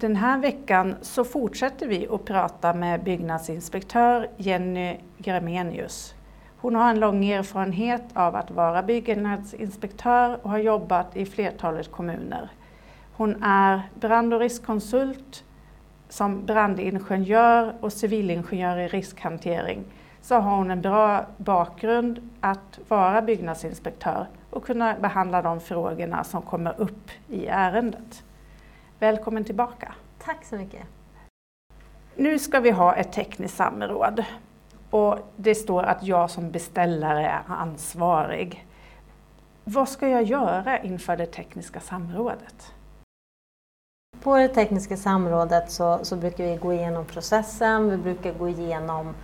Den här veckan så fortsätter vi att prata med byggnadsinspektör Jenny Gramenius. Hon har en lång erfarenhet av att vara byggnadsinspektör och har jobbat i flertalet kommuner. Hon är brand och riskkonsult som brandingenjör och civilingenjör i riskhantering så har hon en bra bakgrund att vara byggnadsinspektör och kunna behandla de frågorna som kommer upp i ärendet. Välkommen tillbaka. Tack så mycket. Nu ska vi ha ett tekniskt samråd och det står att jag som beställare är ansvarig. Vad ska jag göra inför det tekniska samrådet? På det tekniska samrådet så, så brukar vi gå igenom processen, vi brukar gå igenom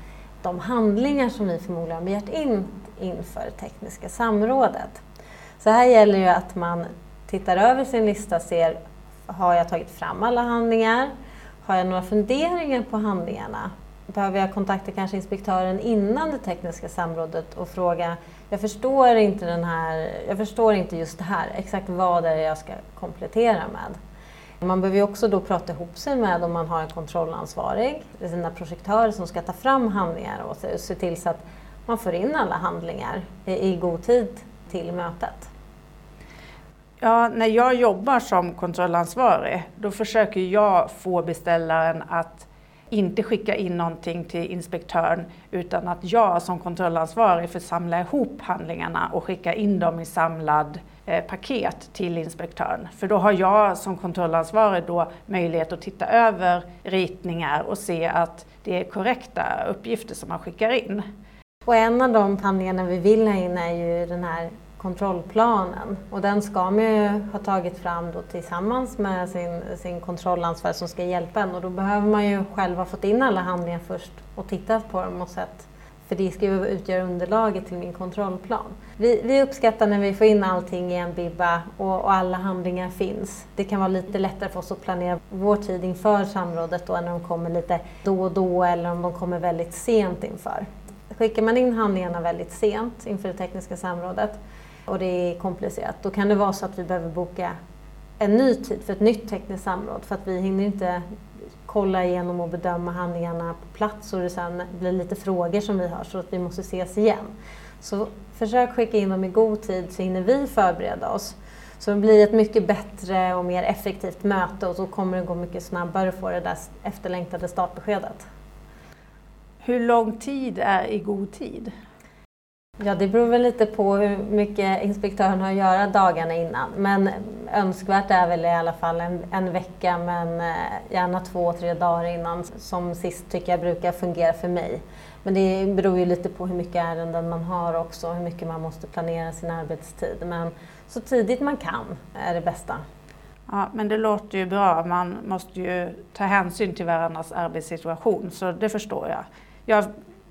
de handlingar som ni förmodligen har begärt in inför det tekniska samrådet. Så här gäller ju att man tittar över sin lista och ser, har jag tagit fram alla handlingar? Har jag några funderingar på handlingarna? Behöver jag kontakta kanske inspektören innan det tekniska samrådet och fråga, jag förstår inte, den här, jag förstår inte just det här, exakt vad det är jag ska komplettera med. Man behöver ju också då prata ihop sig med om man har en kontrollansvarig, sina projektörer som ska ta fram handlingar och se till så att man får in alla handlingar i god tid till mötet. Ja, när jag jobbar som kontrollansvarig då försöker jag få beställaren att inte skicka in någonting till inspektören utan att jag som kontrollansvarig får samla ihop handlingarna och skicka in dem i samlad eh, paket till inspektören. För då har jag som kontrollansvarig då möjlighet att titta över ritningar och se att det är korrekta uppgifter som man skickar in. Och en av de handlingarna vi vill ha in är ju den här kontrollplanen och den ska man ju ha tagit fram då tillsammans med sin, sin kontrollansvarig som ska hjälpa en och då behöver man ju själv ha fått in alla handlingar först och tittat på dem och sett för det ska ju utgöra underlaget till min kontrollplan. Vi, vi, uppskattar när vi får in allting i en bibba och, och, alla handlingar finns. Det kan vara lite lättare för oss att planera vår tid inför samrådet då än när de kommer lite då och då eller om de kommer väldigt sent inför. Skickar man in handlingarna väldigt sent inför det tekniska samrådet och det är komplicerat, då kan det vara så att vi behöver boka en ny tid för ett nytt tekniskt samråd för att vi hinner inte kolla igenom och bedöma handlingarna på plats och det sen blir lite frågor som vi har så att vi måste ses igen. Så försök skicka in dem i god tid så hinner vi förbereda oss. Så det blir ett mycket bättre och mer effektivt möte och så kommer det gå mycket snabbare att få det där efterlängtade startbeskedet. Hur lång tid är i god tid? Ja, det beror väl lite på hur mycket inspektören har att göra dagarna innan. Men önskvärt är väl i alla fall en, en vecka, men eh, gärna två, tre dagar innan. Som sist tycker jag brukar fungera för mig. Men det beror ju lite på hur mycket ärenden man har också, hur mycket man måste planera sin arbetstid. Men så tidigt man kan är det bästa. Ja, men det låter ju bra. Man måste ju ta hänsyn till varandras arbetssituation, så det förstår jag. Jag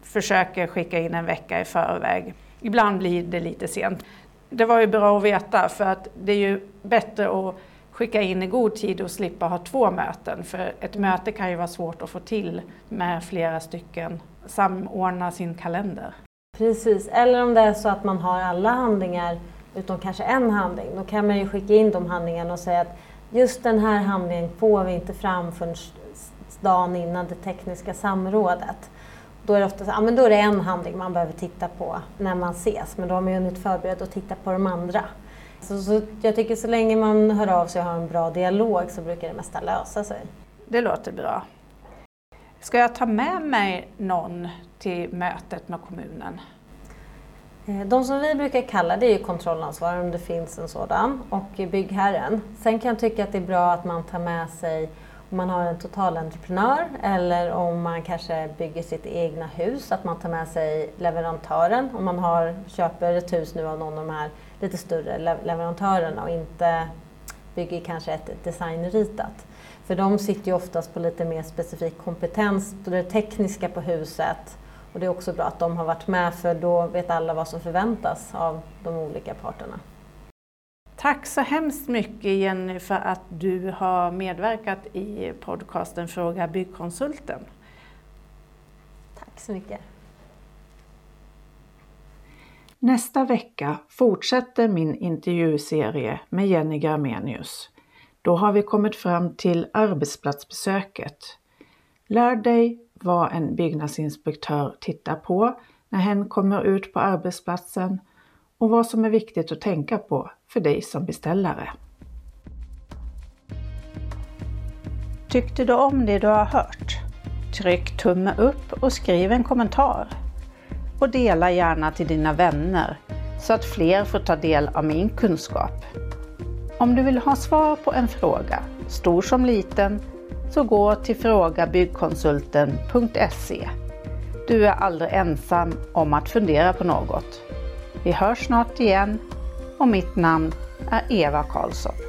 försöker skicka in en vecka i förväg. Ibland blir det lite sent. Det var ju bra att veta för att det är ju bättre att skicka in i god tid och slippa ha två möten. För ett möte kan ju vara svårt att få till med flera stycken. Samordna sin kalender. Precis, eller om det är så att man har alla handlingar utom kanske en handling. Då kan man ju skicka in de handlingarna och säga att just den här handlingen får vi inte fram förrän dagen innan det tekniska samrådet. Då är det ofta så, ja, men då är det en handling man behöver titta på när man ses, men då har man ju hunnit förbereda och titta på de andra. Så, så, jag tycker så länge man hör av sig och har en bra dialog så brukar det mesta lösa sig. Det låter bra. Ska jag ta med mig någon till mötet med kommunen? Eh, de som vi brukar kalla det är ju kontrollansvarig om det finns en sådan och byggherren. Sen kan jag tycka att det är bra att man tar med sig man har en totalentreprenör eller om man kanske bygger sitt egna hus, att man tar med sig leverantören. Om man har, köper ett hus nu av någon av de här lite större leverantörerna och inte bygger kanske ett designritat. För de sitter ju oftast på lite mer specifik kompetens på det tekniska på huset. Och det är också bra att de har varit med för då vet alla vad som förväntas av de olika parterna. Tack så hemskt mycket Jenny för att du har medverkat i podcasten Fråga Byggkonsulten. Tack så mycket. Nästa vecka fortsätter min intervjuserie med Jenny Gramenius. Då har vi kommit fram till arbetsplatsbesöket. Lär dig vad en byggnadsinspektör tittar på när hen kommer ut på arbetsplatsen och vad som är viktigt att tänka på för dig som beställare. Tyckte du om det du har hört? Tryck tumme upp och skriv en kommentar. Och dela gärna till dina vänner så att fler får ta del av min kunskap. Om du vill ha svar på en fråga, stor som liten, så gå till frågabyggkonsulten.se. Du är aldrig ensam om att fundera på något. Vi hörs snart igen och mitt namn är Eva Karlsson.